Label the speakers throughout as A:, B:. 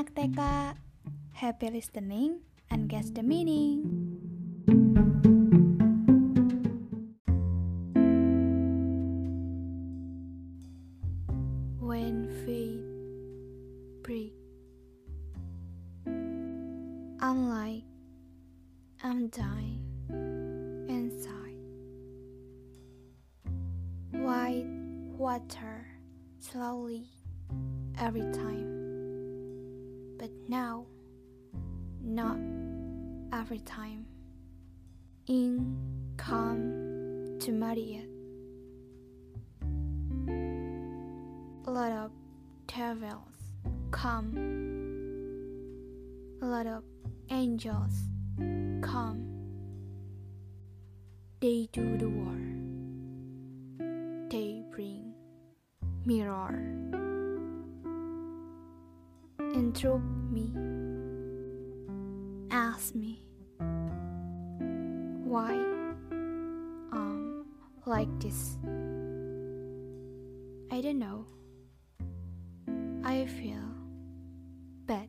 A: anak TK. Happy listening and guess the meaning. When fate break, I'm like I'm dying inside. White water slowly every time. But now, not every time. In come to it. A lot of devils come. A lot of angels come. They do the war. They bring mirror interrupt me. Ask me why I'm like this. I don't know. I feel bad.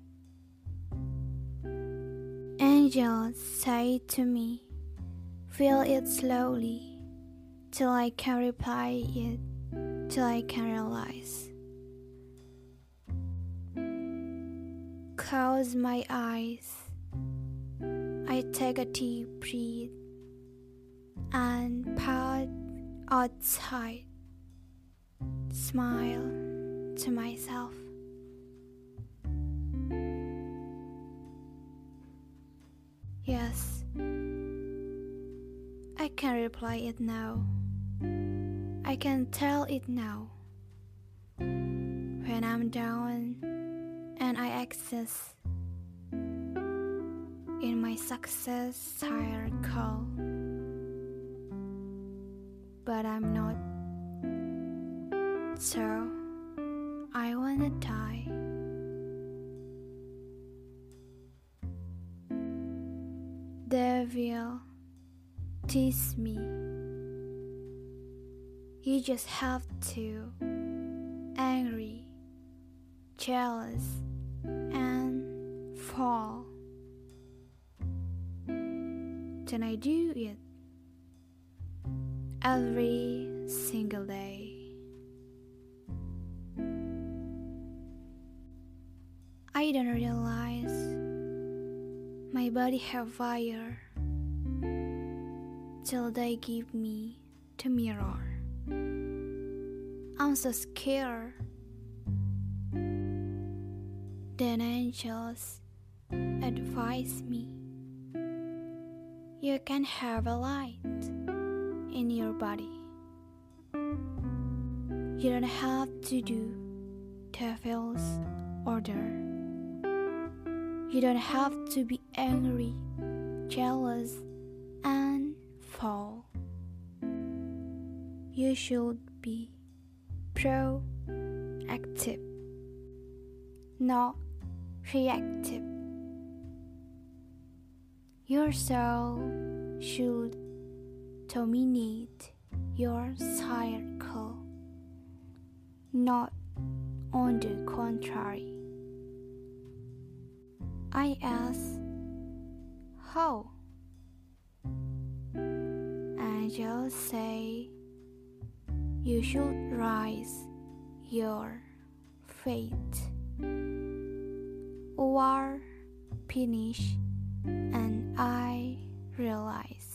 A: Angels say to me feel it slowly till I can reply it till I can realize. Close my eyes. I take a deep breath and pout outside. Smile to myself. Yes, I can reply it now. I can tell it now. When I'm down and I access in my success circle, but I'm not. So I wanna die. Devil, tease me. You just have to angry, jealous, fall. Then I do it every single day. I don't realize my body have fire till they give me the mirror. I'm so scared. Then angels advise me you can have a light in your body. You don't have to do devil's order. You don't have to be angry, jealous, and fall. You should be proactive, not reactive. Your soul should dominate your circle, not on the contrary. I ask, how? Angels say, you should rise your fate or finish and realize